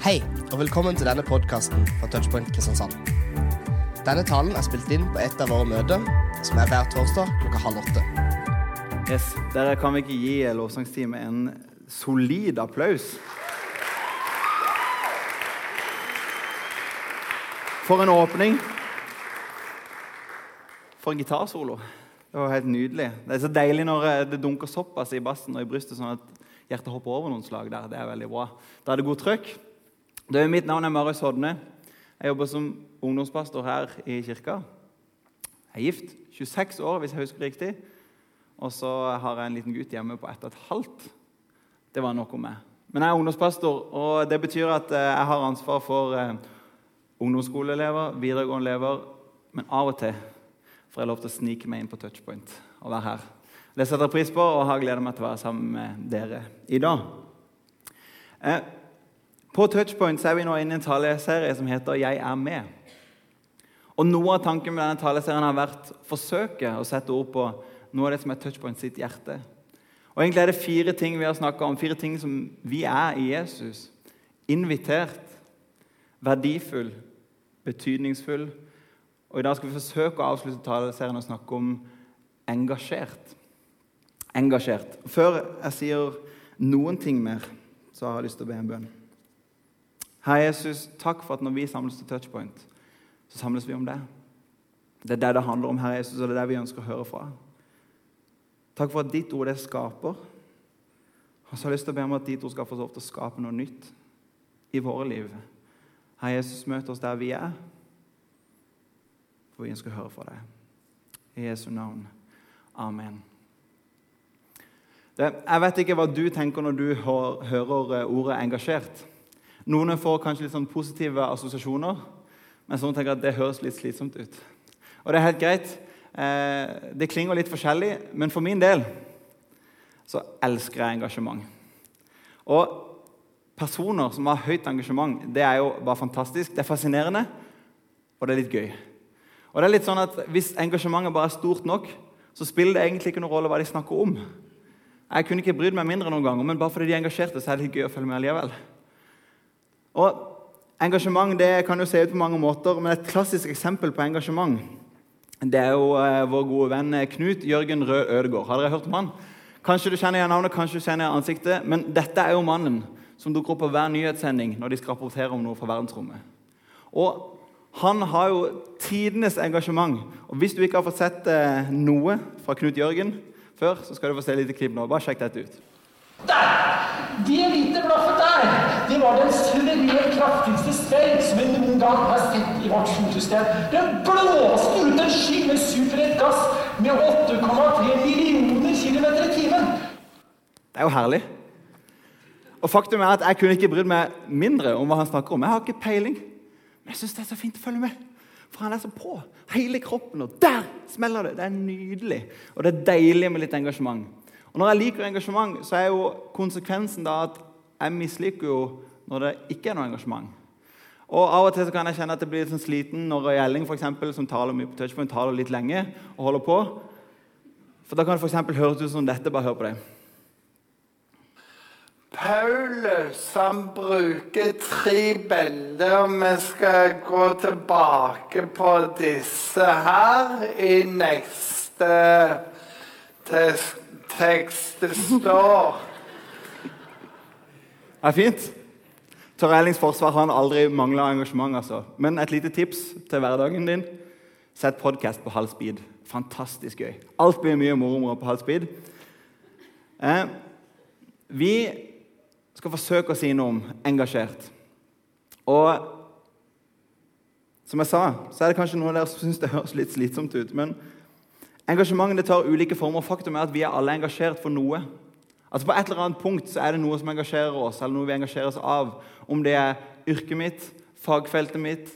Hei, og velkommen til denne podkasten fra Touchpoint Kristiansand. Denne talen er spilt inn på et av våre møter, som er hver torsdag klokka halv åtte. Yes, Dere kan vi ikke gi lovsangsteamet en solid applaus? For en åpning. For en gitarsolo. Det var helt nydelig. Det er så deilig når eh, det dunker såpass i bassen og i brystet, sånn at hjertet hopper over noen slag der. Det er veldig bra. Da er det god trøkk. Det, mitt navn er Marius Hodne. Jeg jobber som ungdomspastor her i kirka. Jeg er gift. 26 år, hvis jeg husker riktig. Og så har jeg en liten gutt hjemme på ett og et halvt. Det var noe med. Men jeg er ungdomspastor, og det betyr at eh, jeg har ansvar for eh, ungdomsskoleelever, videregående elever, men av og til får jeg lov til å snike meg inn på touchpoint og være her. Det setter jeg pris på og har gleda meg til å være sammen med dere i dag. Eh, på Touchpoint er vi nå inne i en taleserie som heter 'Jeg er med'. Og Noe av tanken med denne taleserien har vært å forsøke å sette ord på noe av det som er Touchpoint sitt hjerte. Og Egentlig er det fire ting vi har snakka om, fire ting som vi er i Jesus. Invitert, verdifull, betydningsfull. Og I dag skal vi forsøke å avslutte taleserien og snakke om engasjert engasjert. Før jeg sier noen ting mer, så har jeg lyst til å be en bønn. Herre Jesus, takk for at når vi samles til Touchpoint, så samles vi om det. Det er det det handler om, Herre Jesus, og det er det vi ønsker å høre fra. Takk for at ditt ord det skaper. Og så har jeg lyst til å be om at ditt ord skal få lov til å skape noe nytt i våre liv. Herre Jesus, møt oss der vi er, for vi ønsker å høre fra deg. I Jesu navn. Amen. Jeg vet ikke hva du tenker når du hører ordet 'engasjert'. Noen får kanskje litt sånn positive assosiasjoner, mens noen tenker at det høres litt slitsomt ut. Og det er helt greit. Eh, det klinger litt forskjellig, men for min del så elsker jeg engasjement. Og personer som har høyt engasjement, det er jo bare fantastisk. Det er fascinerende, og det er litt gøy. Og det er litt sånn at Hvis engasjementet bare er stort nok, så spiller det egentlig ikke noen rolle hva de snakker om. Jeg kunne ikke brydd meg mindre noen ganger, men bare fordi de er engasjerte, så er det litt gøy å følge med likevel. Og Engasjement det kan jo se ut på mange måter, men et klassisk eksempel på engasjement det er jo eh, vår gode venn eh, Knut Jørgen Rød Ødegård. Har dere hørt om han? Kanskje du kjenner igjen navnet, kanskje du kjenner igjen ansiktet, men dette er jo mannen som dukker opp på hver nyhetssending når de skal rapportere om noe fra verdensrommet. Og han har jo tidenes engasjement. Og hvis du ikke har fått sett eh, noe fra Knut Jørgen, før, så skal du få se litt klipp nå. Bare sjekk dette ut. Der! Det hvite blaffet der, det var den suverent kraftigste spreng som vi noen gang har sett i vårt solsystem. Den blåste ut en sky med superrett gass med 8,3 millioner km i timen. Det er jo herlig. Og faktum er at Jeg kunne ikke brydd meg mindre om hva han snakker om. Jeg har ikke peiling. Men jeg syns det er så fint å følge med. For han er så på. Hele kroppen. Og der smeller det! Det er nydelig. Og det er deilig med litt engasjement. Og Når jeg liker engasjement, så er jo konsekvensen da at jeg misliker jo når det ikke er noe engasjement. Og Av og til så kan jeg kjenne at jeg blir sånn sliten når Gjelling for eksempel, som taler mye på touchpoint, taler litt lenge og holder på. For Da kan det for høres ut som dette. Bare hør på det. Paulus han bruker tre bilder. Vi skal gå tilbake på disse her i neste tekst. Det står Det er fint. Tor Erlings forsvar har han aldri mangla engasjement. altså. Men et lite tips til hverdagen din. Sett podkast på halv speed. Fantastisk gøy. Alt blir mye moro på halv speed. Eh, vi skal forsøke å si noe om engasjert. Og som jeg sa, så er det kanskje noen av dere som syns det høres litt slitsomt ut. Men engasjementet tar ulike former. Faktum er at vi er alle engasjert for noe. Altså På et eller annet punkt så er det noe som engasjerer oss, eller noe vi engasjerer oss av. Om det er yrket mitt, fagfeltet mitt,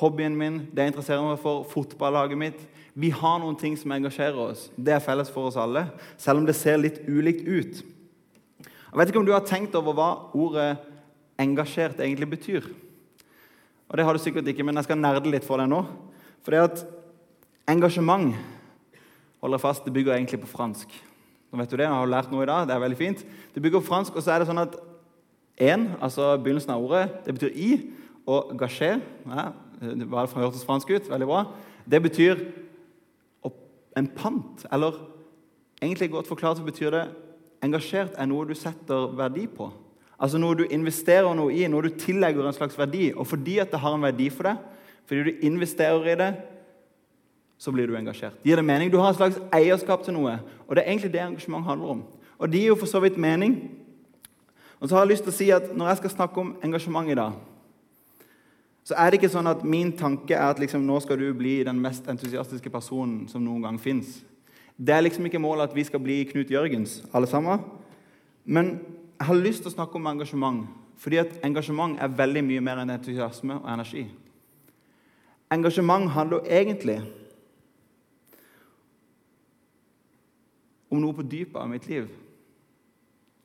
hobbyen min, det jeg interesserer meg for, fotballaget mitt. Vi har noen ting som engasjerer oss. Det er felles for oss alle, selv om det ser litt ulikt ut. Jeg vet ikke om du har tenkt over hva ordet 'engasjert' egentlig betyr. Og Det har du sikkert ikke, men jeg skal nerde litt for deg nå. For det at engasjement holder fast, det bygger egentlig på fransk. Nå vet du det, jeg har lært noe i dag, det er veldig fint. Det bygger på fransk, og så er det sånn at En, altså begynnelsen av ordet, det betyr i. Og gaché, ja, det hørtes fransk ut, veldig bra. Det betyr en pant. Eller egentlig godt forklart så betyr det engasjert er noe du setter verdi på. Altså noe du investerer noe i, noe du tillegger en slags verdi. Og fordi at det har en verdi for deg, fordi du investerer i det, så blir du engasjert. Gir det mening? Du har en slags eierskap til noe. Og det er egentlig det engasjement handler om. Og det gir jo for så vidt mening. Og så har jeg lyst til å si at Når jeg skal snakke om engasjement i dag, så er det ikke sånn at min tanke er at liksom, nå skal du bli den mest entusiastiske personen som noen gang fins. Det er liksom ikke målet at vi skal bli Knut Jørgens, alle sammen. Men jeg har lyst til å snakke om engasjement, fordi at engasjement er veldig mye mer enn entusiasme og energi. Engasjement handler egentlig om noe på dypet av mitt liv.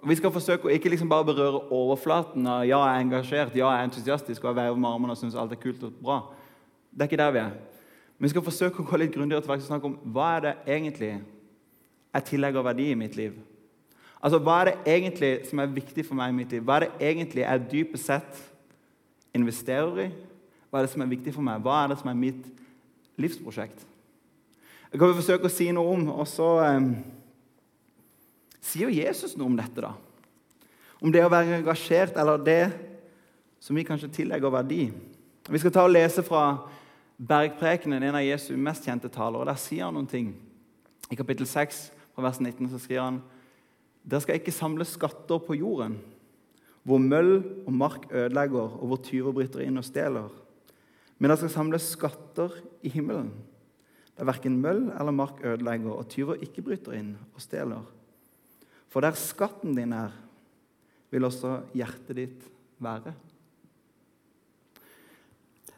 Og Vi skal forsøke å ikke liksom bare berøre overflaten av ja, jeg er engasjert, ja, jeg er entusiastisk og jeg veiver med armene og syns alt er kult og bra. Det er ikke der vi er. Men vi skal forsøke å gå litt grundigere til å snakke om hva er det egentlig jeg tillegger verdi i mitt liv. Altså, Hva er det egentlig som er viktig for meg i mitt liv? Hva er det egentlig jeg dypest sett investerer i? Hva er det som er viktig for meg? Hva er det som er mitt livsprosjekt? Det kan vi forsøke å si noe om. Og så eh, sier Jesus noe om dette. da? Om det å være engasjert, eller det som vi kanskje tillegger verdi. Vi skal ta og lese fra Bergprekenen, en av Jesu mest kjente taler. og Der sier han noen ting. I kapittel 6, fra vers 19, så skriver han dere skal ikke samle skatter på jorden, hvor møll og mark ødelegger, og hvor tyver bryter inn og stjeler. Men dere skal samle skatter i himmelen, der verken møll eller mark ødelegger, og tyver ikke bryter inn og stjeler. For der skatten din er, vil også hjertet ditt være.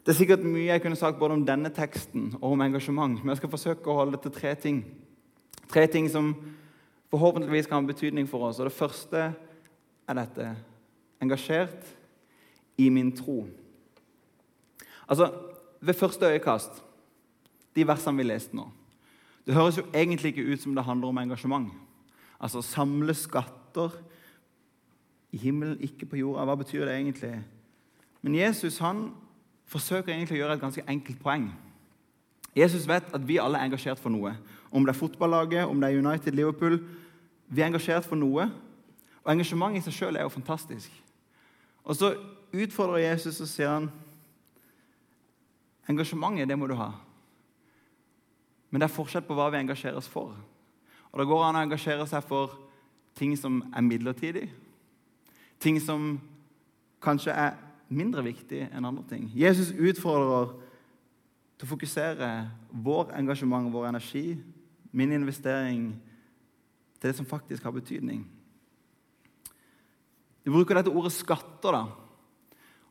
Det er sikkert mye jeg kunne sagt både om denne teksten og om engasjement, men jeg skal forsøke å holde det til tre ting. Tre ting som forhåpentligvis kan ha betydning for oss. Og Det første er dette engasjert i min tro. Altså, Ved første øyekast, de versene vi leste nå Det høres jo egentlig ikke ut som det handler om engasjement. Altså samle skatter i himmelen, ikke på jorda. Hva betyr det egentlig? Men Jesus han forsøker egentlig å gjøre et ganske enkelt poeng. Jesus vet at vi alle er engasjert for noe. Om det er fotballaget, om det er United, Liverpool Vi er engasjert for noe. Og engasjementet i seg sjøl er jo fantastisk. Og så utfordrer Jesus og sier han, engasjementet, det må du ha. Men det er forskjell på hva vi engasjerer oss for. Og Det går an å engasjere seg for ting som er midlertidig. Ting som kanskje er mindre viktig enn andre ting. Jesus utfordrer til å fokusere vår engasjement, vår energi, min investering til det som faktisk har betydning. Vi bruker dette ordet skatter. da.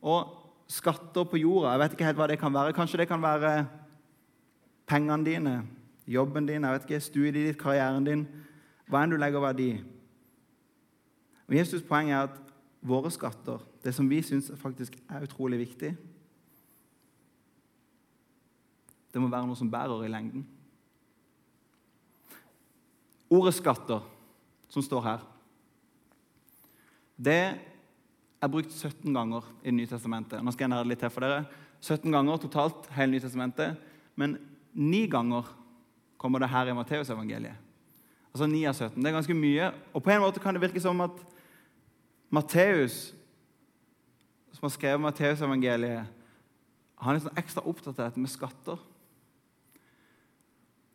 Og skatter på jorda, jeg vet ikke helt hva det kan være. Kanskje det kan være pengene dine, jobben din, jeg vet ikke, studiet ditt, karrieren din. Hva enn du legger verdi i. Jesus' poeng er at våre skatter, det som vi syns faktisk er utrolig viktig, det må være noe som bærer i lengden. Ordet 'skatter', som står her, det er brukt 17 ganger i Det nye testamentet. Nå skal jeg nære litt til for dere. 17 ganger totalt hele Nytestamentet, men ni ganger kommer det her i Matteusevangeliet. Altså 9 av 17. Det er ganske mye. Og på en måte kan det virke som at Matteus, som har skrevet Matteusevangeliet, han er sånn ekstra opptatt av dette med skatter.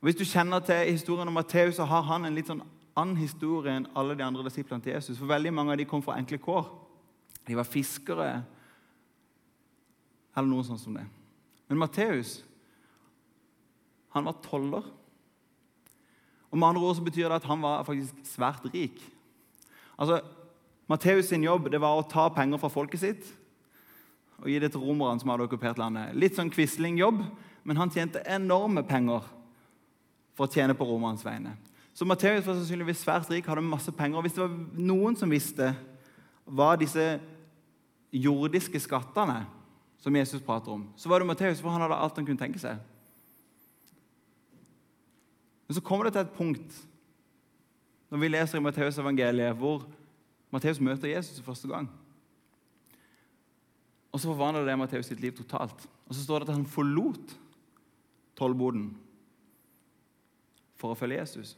Og Hvis du kjenner til historien om Matteus, så har han en litt sånn annen historie enn alle de andre disiplene til Jesus. For veldig mange av de kom fra enkle kår. De var fiskere eller noe sånt som det. Men Matteus han var toller. Og med andre ord så betyr det at han var faktisk svært rik. Altså, Matteus sin jobb det var å ta penger fra folket sitt og gi det til romerne som hadde okkupert landet. Litt sånn Quisling-jobb, men han tjente enorme penger for å tjene på romernes vegne. Så Matteus var sannsynligvis svært rik, hadde masse penger. og Hvis det var noen som visste hva disse jordiske skattene som Jesus prater om, så var det Matteus, for han hadde alt han kunne tenke seg. Men så kommer det til et punkt når vi leser i Matteus evangeliet, hvor Matteus møter Jesus første gang. Og så forvandler det Matteus sitt liv totalt. Og så står det at han forlot tollboden for å følge Jesus.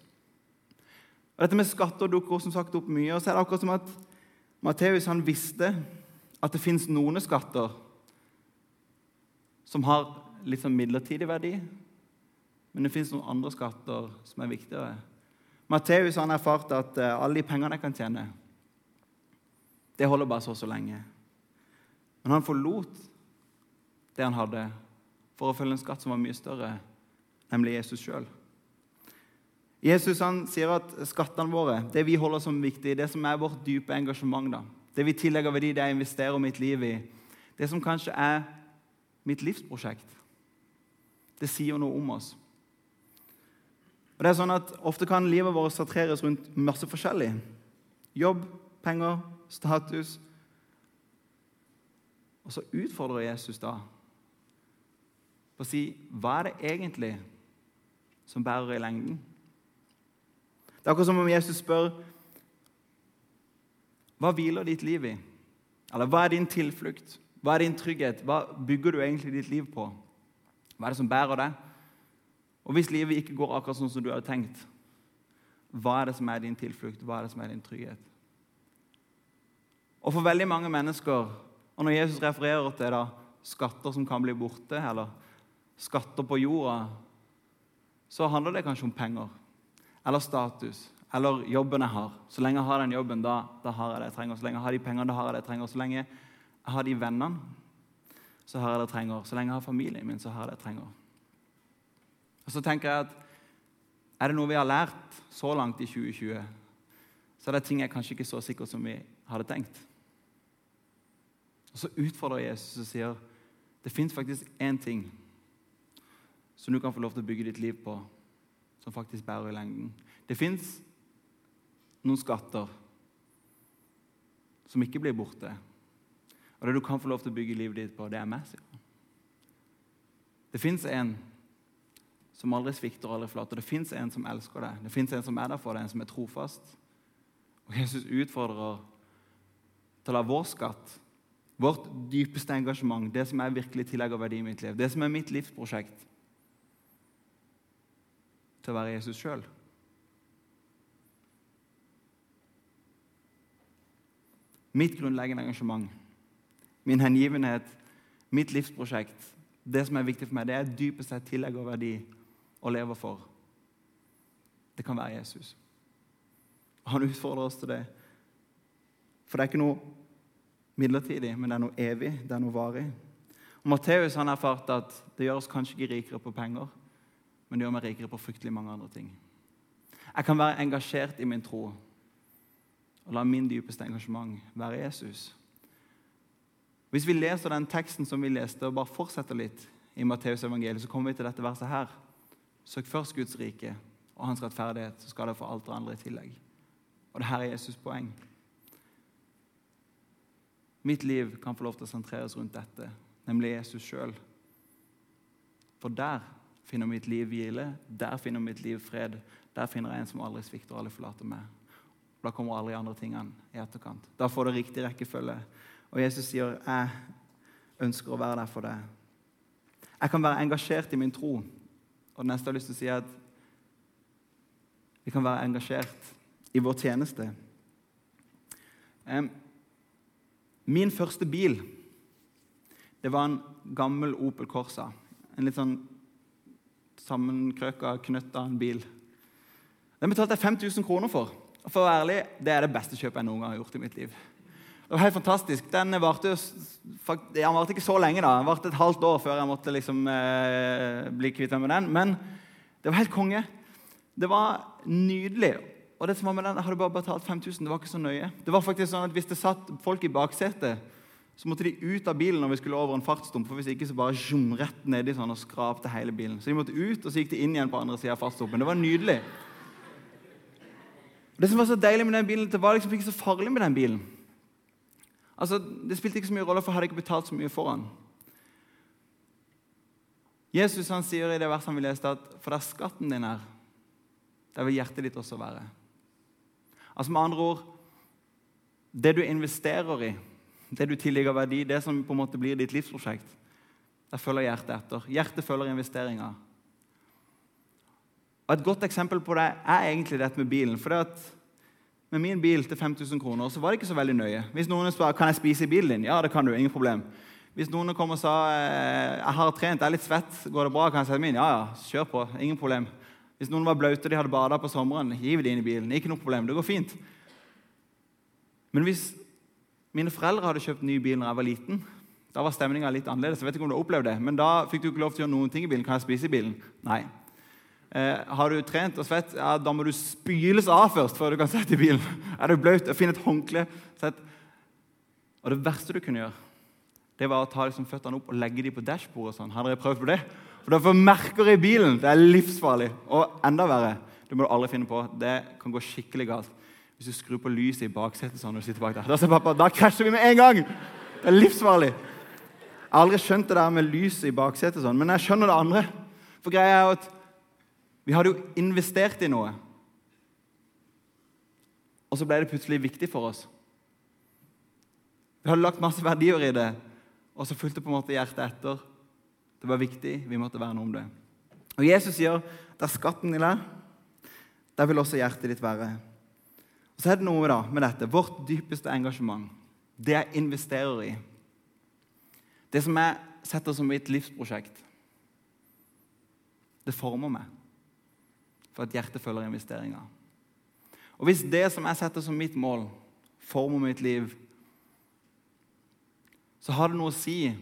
Og Dette med skatter dukker som sagt opp mye. og så er det akkurat som at Matteus visste at det fins noen skatter som har litt sånn midlertidig verdi, men det fins noen andre skatter som er viktigere. Matteus har erfart at eh, alle de pengene jeg kan tjene, det holder bare så og så lenge. Men han forlot det han hadde, for å følge en skatt som var mye større, nemlig Jesus sjøl. Jesus han sier at skattene våre, det vi holder som viktig, det som er vårt dype engasjement, da, det vi tillegger verdi, det jeg investerer mitt liv i, det som kanskje er mitt livsprosjekt, det sier noe om oss. Og det er sånn at Ofte kan livet vårt satreres rundt masse forskjellig. Jobb, penger, status. Og så utfordrer Jesus da på å si hva er det egentlig som bærer i lengden? Det er akkurat som om Jesus spør hva hviler ditt liv i? Eller hva er din tilflukt? Hva er din trygghet? Hva bygger du egentlig ditt liv på? Hva er det som bærer deg? Og hvis livet ikke går akkurat sånn som du hadde tenkt, hva er det som er din tilflukt? Hva er det som er din trygghet? Og for veldig mange mennesker, og når Jesus refererer til da, skatter som kan bli borte, eller skatter på jorda, så handler det kanskje om penger eller status eller jobben jeg har. Så lenge jeg har den jobben, da, da har jeg det jeg trenger. Så lenge jeg har de pengene, da har jeg det jeg trenger. Så lenge jeg har de vennene, så har jeg det jeg trenger. Så lenge jeg har familien min, så har jeg det jeg trenger. Og så tenker jeg at er det noe vi har lært så langt i 2020, så er det ting jeg kanskje ikke så sikker som vi hadde tenkt. Og Så utfordrer Jesus og sier det fins faktisk én ting som du kan få lov til å bygge ditt liv på, som faktisk bærer i lengden. Det fins noen skatter som ikke blir borte. Og det du kan få lov til å bygge livet ditt på, det er meg. sier han. Det fins en som aldri svikter og aldri forlater. Det fins en som elsker deg. Det fins en som er der for deg, en som er trofast. Og Jesus utfordrer til å la vår skatt, vårt dypeste engasjement, det som jeg virkelig tillegger verdi i mitt liv, det som er mitt livsprosjekt, til å være Jesus sjøl. Mitt grunnleggende engasjement, min hengivenhet, mitt livsprosjekt, det som er viktig for meg, det er dypest sett tillegger verdi og lever for. Det kan være Jesus. Han utfordrer oss til det. For det er ikke noe midlertidig, men det er noe evig, det er noe varig. Og Matteus har erfart at det gjør oss kanskje ikke rikere på penger, men det gjør meg rikere på fryktelig mange andre ting. Jeg kan være engasjert i min tro og la min dypeste engasjement være Jesus. Hvis vi leser den teksten som vi leste, og bare fortsetter litt i Matteus evangeliet, så kommer vi til dette verset her. Søk først Guds rike og hans rettferdighet, så skal dere få alt det andre i tillegg. Og det her er Jesus' poeng. Mitt liv kan få lov til å sentreres rundt dette, nemlig Jesus sjøl. For der finner mitt liv hvile, der finner mitt liv fred. Der finner jeg en som aldri svikter og aldri forlater meg. Da kommer de andre tingene i etterkant. Da får det riktig rekkefølge. Og Jesus sier, 'Jeg ønsker å være der for deg'. Jeg kan være engasjert i min tro. Og det neste jeg har lyst til å si, at vi kan være engasjert i vår tjeneste. Min første bil det var en gammel Opel Corsa. En litt sånn sammenkrøka, knøtta bil. Den betalte jeg 5000 kroner for. Og for å være ærlig, Det er det beste kjøpet jeg noen gang har gjort i mitt liv. Det var helt fantastisk. Den varte, den varte ikke så lenge. da. Den varte et halvt år før jeg måtte liksom, eh, bli kvitt meg med den. Men det var helt konge. Det var nydelig. Og det som var med den, Jeg hadde bare betalt 5000. Det var ikke så nøye. Det var faktisk sånn at Hvis det satt folk i baksetet, så måtte de ut av bilen når vi skulle over en fartsdump. For hvis ikke så bare zoom, rett nedi sånn og skrapte hele bilen. Så de måtte ut, og så gikk de inn igjen på andre sida av fartsdumpen. Det var nydelig. Det som var så deilig med den bilen, det var liksom ikke så farlig med den bilen. Altså, Det spilte ikke så mye rolle, for jeg hadde ikke betalt så mye for han. Jesus han sier i det verset han vi leste, at for der skatten din er, der vil hjertet ditt også være. Altså Med andre ord det du investerer i, det du tillegger verdi, det som på en måte blir ditt livsprosjekt. Der følger hjertet etter. Hjertet følger investeringer. Og Et godt eksempel på det er egentlig dette med bilen. For det at med min bil til 5000 kroner så var det ikke så veldig nøye. Hvis noen spør kan jeg spise i bilen din, ja, det kan du. ingen problem. Hvis noen kom og sa eh, jeg har trent, jeg er litt svett, går det bra, kan jeg sette meg inn? Ja, ja, kjør på. Ingen problem. Hvis noen var blaute de hadde bada på sommeren, hiv det inn i bilen. Ikke noe problem. Det går fint. Men hvis mine foreldre hadde kjøpt ny bil da jeg var liten, da var stemninga litt annerledes. Jeg vet ikke om du har opplevd det, Men da fikk du ikke lov til å gjøre noen ting i bilen. Kan jeg spise i bilen? Nei. Eh, har du trent og svett, ja, da må du spyles av først før du kan sette i bilen. Er du blaut, finn et håndkle. Sett. Og det verste du kunne gjøre, det var å ta liksom, føttene opp og legge dem på dashbordet. Sånn. Har dere prøvd på det? For da får merker i bilen. Det er livsfarlig. Og enda verre, det må du aldri finne på. Det kan gå skikkelig galt. Hvis du skrur på lyset i baksetet sånn når du sitter bak der. Da sier pappa da krasjer vi med en gang! Det er livsfarlig. Jeg har aldri skjønt det der med lyset i baksetet, sånn, men jeg skjønner det andre. For greia er at vi hadde jo investert i noe. Og så ble det plutselig viktig for oss. Vi hadde lagt masse verdier i det, og så fulgte på en måte hjertet etter. Det var viktig, vi måtte verne om det. Og Jesus sier der skatten din er, der vil også hjertet ditt være. Og Så er det noe da med dette. Vårt dypeste engasjement, det jeg investerer i. Det som jeg setter som mitt livsprosjekt, det former meg for at hjertet følger investeringer. Og Hvis det som jeg setter som mitt mål, former mitt liv, så har det noe å si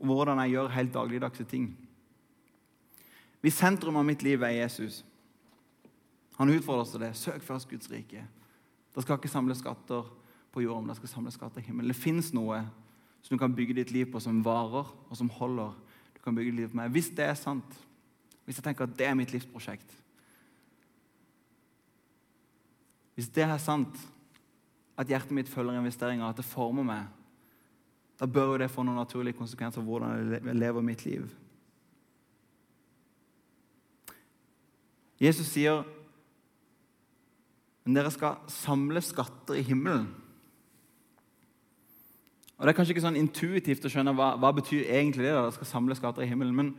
hvordan jeg gjør helt dagligdagse ting. Hvis sentrum av mitt liv er Jesus Han utfordrer oss til det. Søk først Guds rike. Det skal ikke samle skatter på jorden, det skal samle skatter i himmelen. Det fins noe som du kan bygge ditt liv på, som varer, og som holder. Du kan bygge ditt liv på meg. Hvis det er sant, hvis jeg tenker at det er mitt livsprosjekt Hvis det er sant, at hjertet mitt følger investeringer, at det former meg, da bør jo det få noen naturlige konsekvenser for hvordan jeg lever mitt liv. Jesus sier men dere skal samle skatter i himmelen. Og Det er kanskje ikke sånn intuitivt å skjønne hva, hva betyr egentlig det. da, dere skal samle skatter i himmelen. Men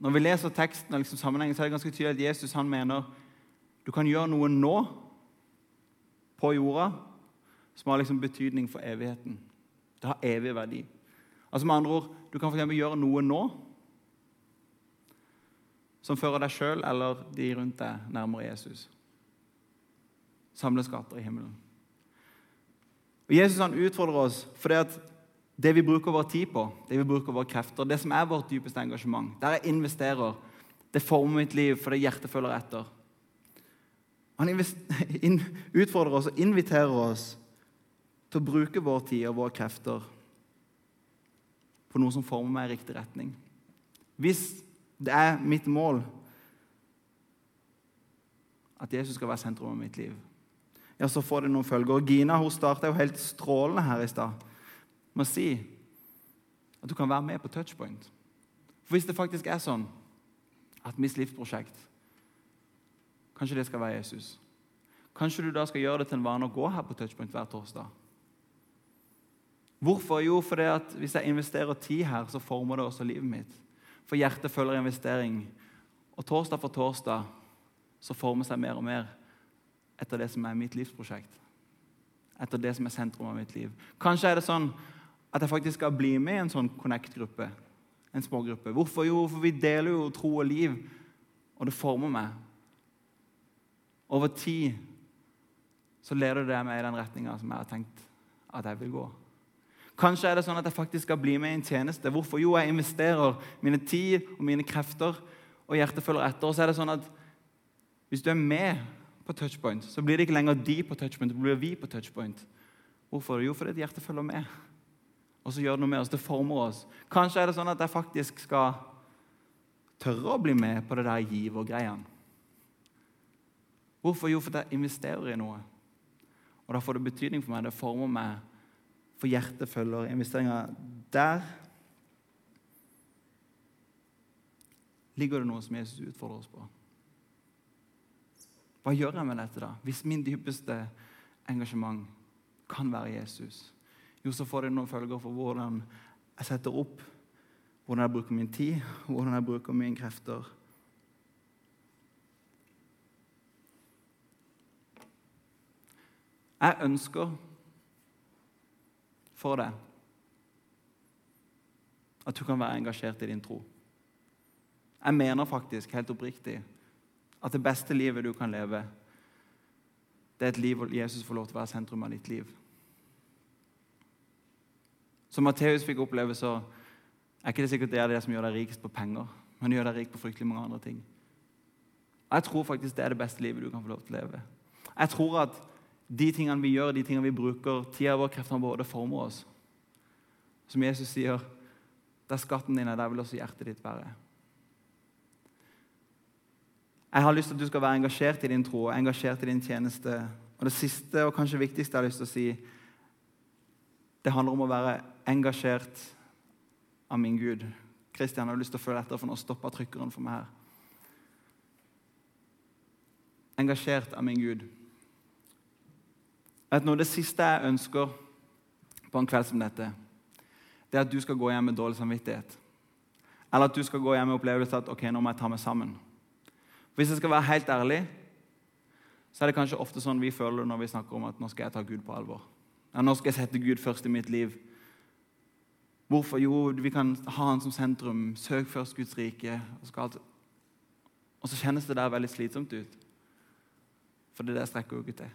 når vi leser teksten, og liksom sammenhengen, så er det ganske tydelig at Jesus han mener du kan gjøre noe nå på jorda som har liksom betydning for evigheten. Det har evig verdi. Altså med andre ord, Du kan for gjøre noe nå som fører deg sjøl eller de rundt deg nærmere Jesus. Samle skatter i himmelen. Og Jesus han utfordrer oss fordi at det vi bruker vår tid på, det vi bruker våre krefter, det som er vårt dypeste engasjement, der jeg investerer, det former mitt liv fordi hjertet følger etter. Han utfordrer oss og inviterer oss til å bruke vår tid og våre krefter på noe som former meg i riktig retning. Hvis det er mitt mål at Jesus skal være sentrum av mitt liv, ja, så får det noen følger. Gina hun starta jo helt strålende her i stad med å si at du kan være med på touchpoint. For hvis det faktisk er sånn at mitt livsprosjekt Kanskje det skal være Jesus. Kanskje du da skal gjøre det til en vane å gå her på touchpoint hver torsdag. Hvorfor? Jo, fordi at hvis jeg investerer tid her, så former det også livet mitt. For hjertet følger investering. Og torsdag for torsdag så former seg mer og mer etter det som er mitt livsprosjekt. Etter det som er sentrum av mitt liv. Kanskje er det sånn at jeg faktisk skal bli med i en sånn Connect-gruppe. En smågruppe. Hvorfor? Jo, for vi deler jo tro og liv, og det former meg. Over tid så leder det meg i den retninga som jeg har tenkt at jeg vil gå. Kanskje er det sånn at jeg faktisk skal bli med i en tjeneste. Hvorfor? Jo, jeg investerer mine tid og mine krefter, og hjertet følger etter. Og så er det sånn at hvis du er med på touchpoint, så blir det ikke lenger de på touchpoint, det blir vi på touchpoint. Hvorfor? Jo, fordi hjertet følger med. Og så gjør det noe med oss. Det former oss. Kanskje er det sånn at jeg faktisk skal tørre å bli med på det der givergreiene. Hvorfor? Jo, fordi jeg investerer i noe. Og da får det betydning for meg. Det former meg for hjertet følger investeringer der. Ligger det noe som Jesus utfordrer oss på? Hva gjør jeg med dette, da? Hvis min dypeste engasjement kan være Jesus? Jo, så får det noen følger for hvordan jeg setter opp, hvordan jeg bruker min tid, hvordan jeg bruker mine krefter. Jeg ønsker for deg at du kan være engasjert i din tro. Jeg mener faktisk helt oppriktig at det beste livet du kan leve, det er et liv hvor Jesus får lov til å være sentrum av ditt liv. Som Matteus fikk oppleve, så er ikke det sikkert det er det som gjør deg rikest på penger, men det gjør deg rik på fryktelig mange andre ting. Jeg tror faktisk det er det beste livet du kan få lov til å leve. Jeg tror at de tingene vi gjør, de tingene vi bruker tida vår, kreftene våre, det former oss. Som Jesus sier, der skatten din er, der vil også hjertet ditt være. Jeg har lyst til at du skal være engasjert i din tro og engasjert i din tjeneste. Og Det siste og kanskje viktigste jeg har lyst til å si, det handler om å være engasjert av min Gud. Kristian har lyst til å følge etter, for nå stopper trykkeren for meg her. Engasjert av min Gud. Vet du, Det siste jeg ønsker på en kveld som dette, det er at du skal gå hjem med dårlig samvittighet. Eller at du skal gå hjem med opplevelse at ok, nå må jeg ta meg sammen. Hvis jeg skal være helt ærlig, så er det kanskje ofte sånn vi føler når vi snakker om at nå skal jeg ta Gud på alvor. Ja, nå skal jeg sette Gud først i mitt liv. Hvorfor? Jo, vi kan ha Han som sentrum. Søk først Guds rike. Og, og så kjennes det der veldig slitsomt ut. For det er jeg strekker jo ikke til.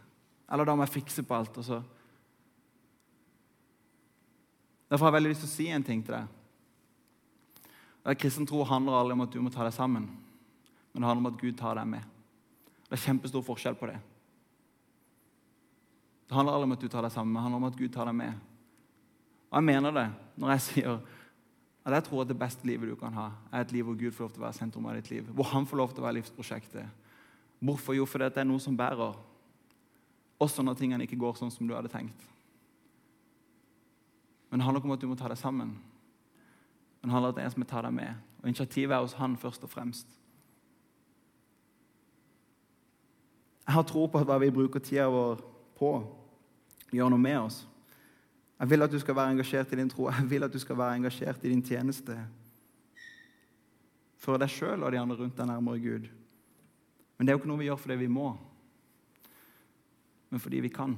Eller da må jeg fikse på alt. og så... Derfor har jeg veldig lyst til å si en ting til deg. Kristen tro handler aldri om at du må ta deg sammen men det handler om at Gud tar deg med. Det er kjempestor forskjell på det. Det handler aldri om at du tar deg sammen, men det handler om at Gud tar deg med. Og jeg mener det når jeg sier at jeg tror at det beste livet du kan ha, er et liv hvor Gud får lov til å være sentrum av ditt liv. Hvor han får lov til å være livsprosjektet. Hvorfor? Jo, fordi det er noe som bærer. Også når tingene ikke går sånn som du hadde tenkt. Men det handler ikke om at du må ta deg sammen. Men det handler om at det er en som tar deg med. Og Initiativet er hos han først og fremst. Jeg har tro på at hva vi bruker tida vår på, gjør noe med oss. Jeg vil at du skal være engasjert i din tro. Jeg vil at du skal være engasjert i din tjeneste. For deg sjøl og de andre rundt deg nærmere Gud. Men det er jo ikke noe vi gjør fordi vi må, men fordi vi kan.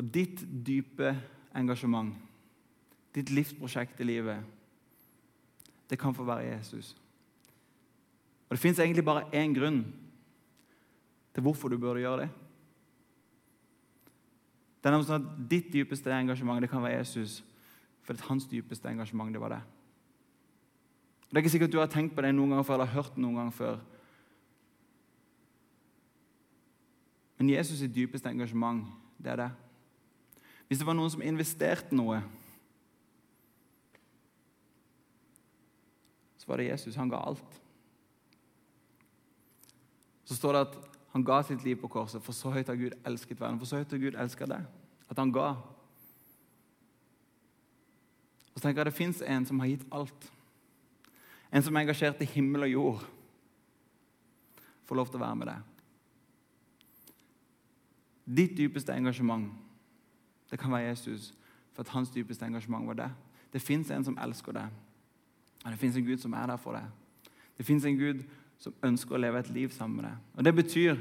Og ditt dype engasjement, ditt livsprosjekt i livet, det kan få være Jesus. Og Det fins egentlig bare én grunn til hvorfor du burde gjøre det. Det er sånn at Ditt dypeste engasjement det kan være Jesus, for hans dypeste engasjement det var det. Det er ikke sikkert du har tenkt på det noen gang før eller hørt noen gang før. Men Jesus' sitt dypeste engasjement, det er det. Hvis det var noen som investerte noe, så var det Jesus. Han ga alt så står det at han ga sitt liv på korset, for så høyt har Gud elsket verden. For så høyt har Gud elsket deg. At han ga. Og så tenker jeg Det fins en som har gitt alt. En som er engasjert i himmel og jord. Får lov til å være med deg. Ditt dypeste engasjement, det kan være Jesus, for at hans dypeste engasjement var det. Det fins en som elsker deg, og det fins en Gud som er der for deg. Det fins en Gud som ønsker å leve et liv sammen med deg. Og Det betyr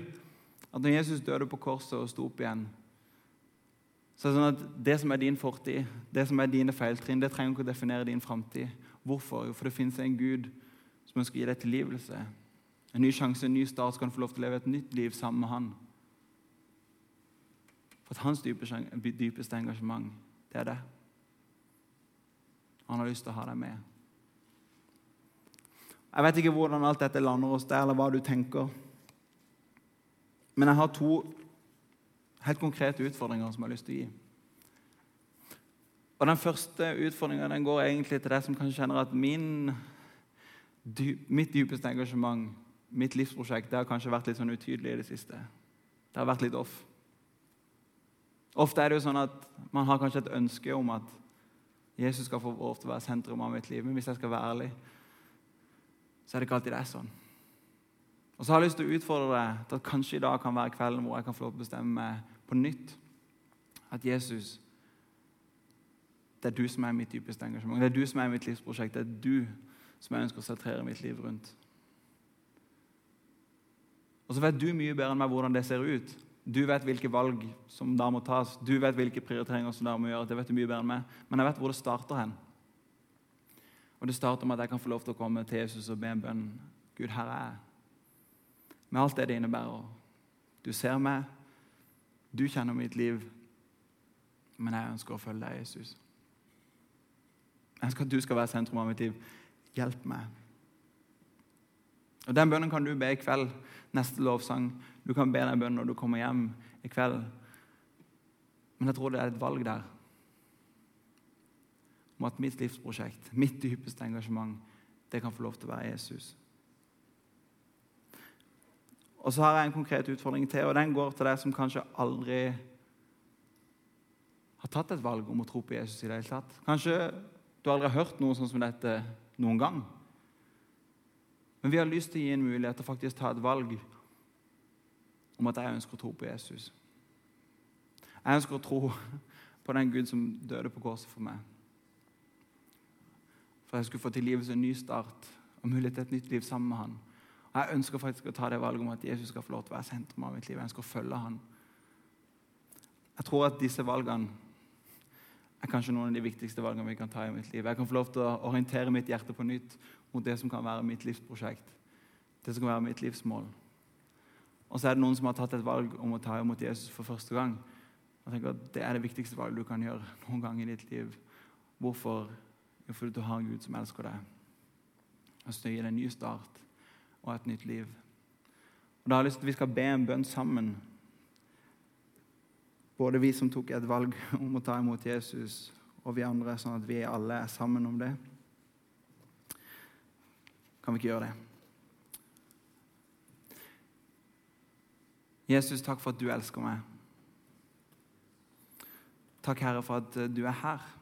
at når Jesus døde på korset og sto opp igjen, så er det sånn at det som er din fortid, det som er dine feiltrinn, det trenger ikke å definere din framtid. Hvorfor? Jo, for det finnes en Gud som ønsker å gi deg tilgivelse. En ny sjanse, en ny start, så kan du få lov til å leve et nytt liv sammen med Han. For at hans dypeste engasjement, det er det. Han har lyst til å ha deg med. Jeg vet ikke hvordan alt dette lander hos deg, eller hva du tenker. Men jeg har to helt konkrete utfordringer som jeg har lyst til å gi. Og Den første utfordringa går egentlig til deg som kanskje kjenner at min, mitt dypeste engasjement, mitt livsprosjekt, det har kanskje vært litt sånn utydelig i det siste. Det har vært litt off. Ofte er det jo sånn at man har kanskje et ønske om at Jesus skal få lov til å være sentrum av mitt liv. Men hvis jeg skal være ærlig, så er det ikke alltid det er sånn. Og så har jeg lyst til å utfordre deg til at kanskje i dag kan være kvelden hvor jeg kan få lov til å bestemme meg på nytt At Jesus det er du som er mitt dypeste engasjement. Det er du som er mitt livsprosjekt. Det er du som jeg ønsker å sentrere mitt liv rundt. Og så vet du mye bedre enn meg hvordan det ser ut. Du vet hvilke valg som da må tas. Du vet hvilke prioriteringer som da må gjøres. Det vet du mye bedre enn meg. Men jeg vet hvor det starter hen. Og det starter med at jeg kan få lov til å komme til Jesus og be en bønn. Gud, her er jeg. Med alt det det innebærer. Du ser meg, du kjenner mitt liv, men jeg ønsker å følge deg, Jesus. Jeg ønsker at du skal være sentrum av mitt liv. Hjelp meg. Og Den bønnen kan du be i kveld. Neste lovsang. Du kan be den bønnen når du kommer hjem i kveld. Men jeg tror det er et valg der om at mitt livsprosjekt, mitt dypeste engasjement, det kan få lov til å være Jesus. Og så har jeg en konkret utfordring til, og den går til deg som kanskje aldri har tatt et valg om å tro på Jesus i det hele tatt. Kanskje du aldri har hørt noe sånn som dette noen gang. Men vi har lyst til å gi en mulighet til å faktisk ta et valg om at jeg ønsker å tro på Jesus. Jeg ønsker å tro på den Gud som døde på korset for meg. For jeg skulle få til livets en ny start og mulighet til et nytt liv sammen med han. Og Jeg ønsker faktisk å ta det valget om at Jesus skal få lov til å være sentrum av mitt liv. Jeg ønsker å følge han. Jeg tror at disse valgene er kanskje noen av de viktigste valgene vi kan ta i mitt liv. Jeg kan få lov til å orientere mitt hjerte på nytt mot det som kan være mitt livsprosjekt. Det som kan være mitt livsmål. Og så er det noen som har tatt et valg om å ta imot Jesus for første gang. Jeg tenker at Det er det viktigste valget du kan gjøre noen gang i ditt liv. Hvorfor? Jo, fordi du har en Gud som elsker deg. Og som gir deg en ny start og et nytt liv. Og Da har jeg lyst til at vi skal be en bønn sammen både vi som tok et valg om å ta imot Jesus, og vi andre, sånn at vi alle er sammen om det. Kan vi ikke gjøre det? Jesus, takk for at du elsker meg. Takk, Herre, for at du er her.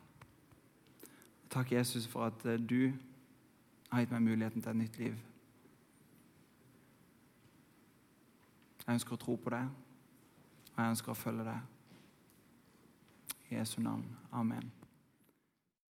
Takk, Jesus, for at du har gitt meg muligheten til et nytt liv. Jeg ønsker å tro på det, og jeg ønsker å følge det. I Jesu navn. Amen.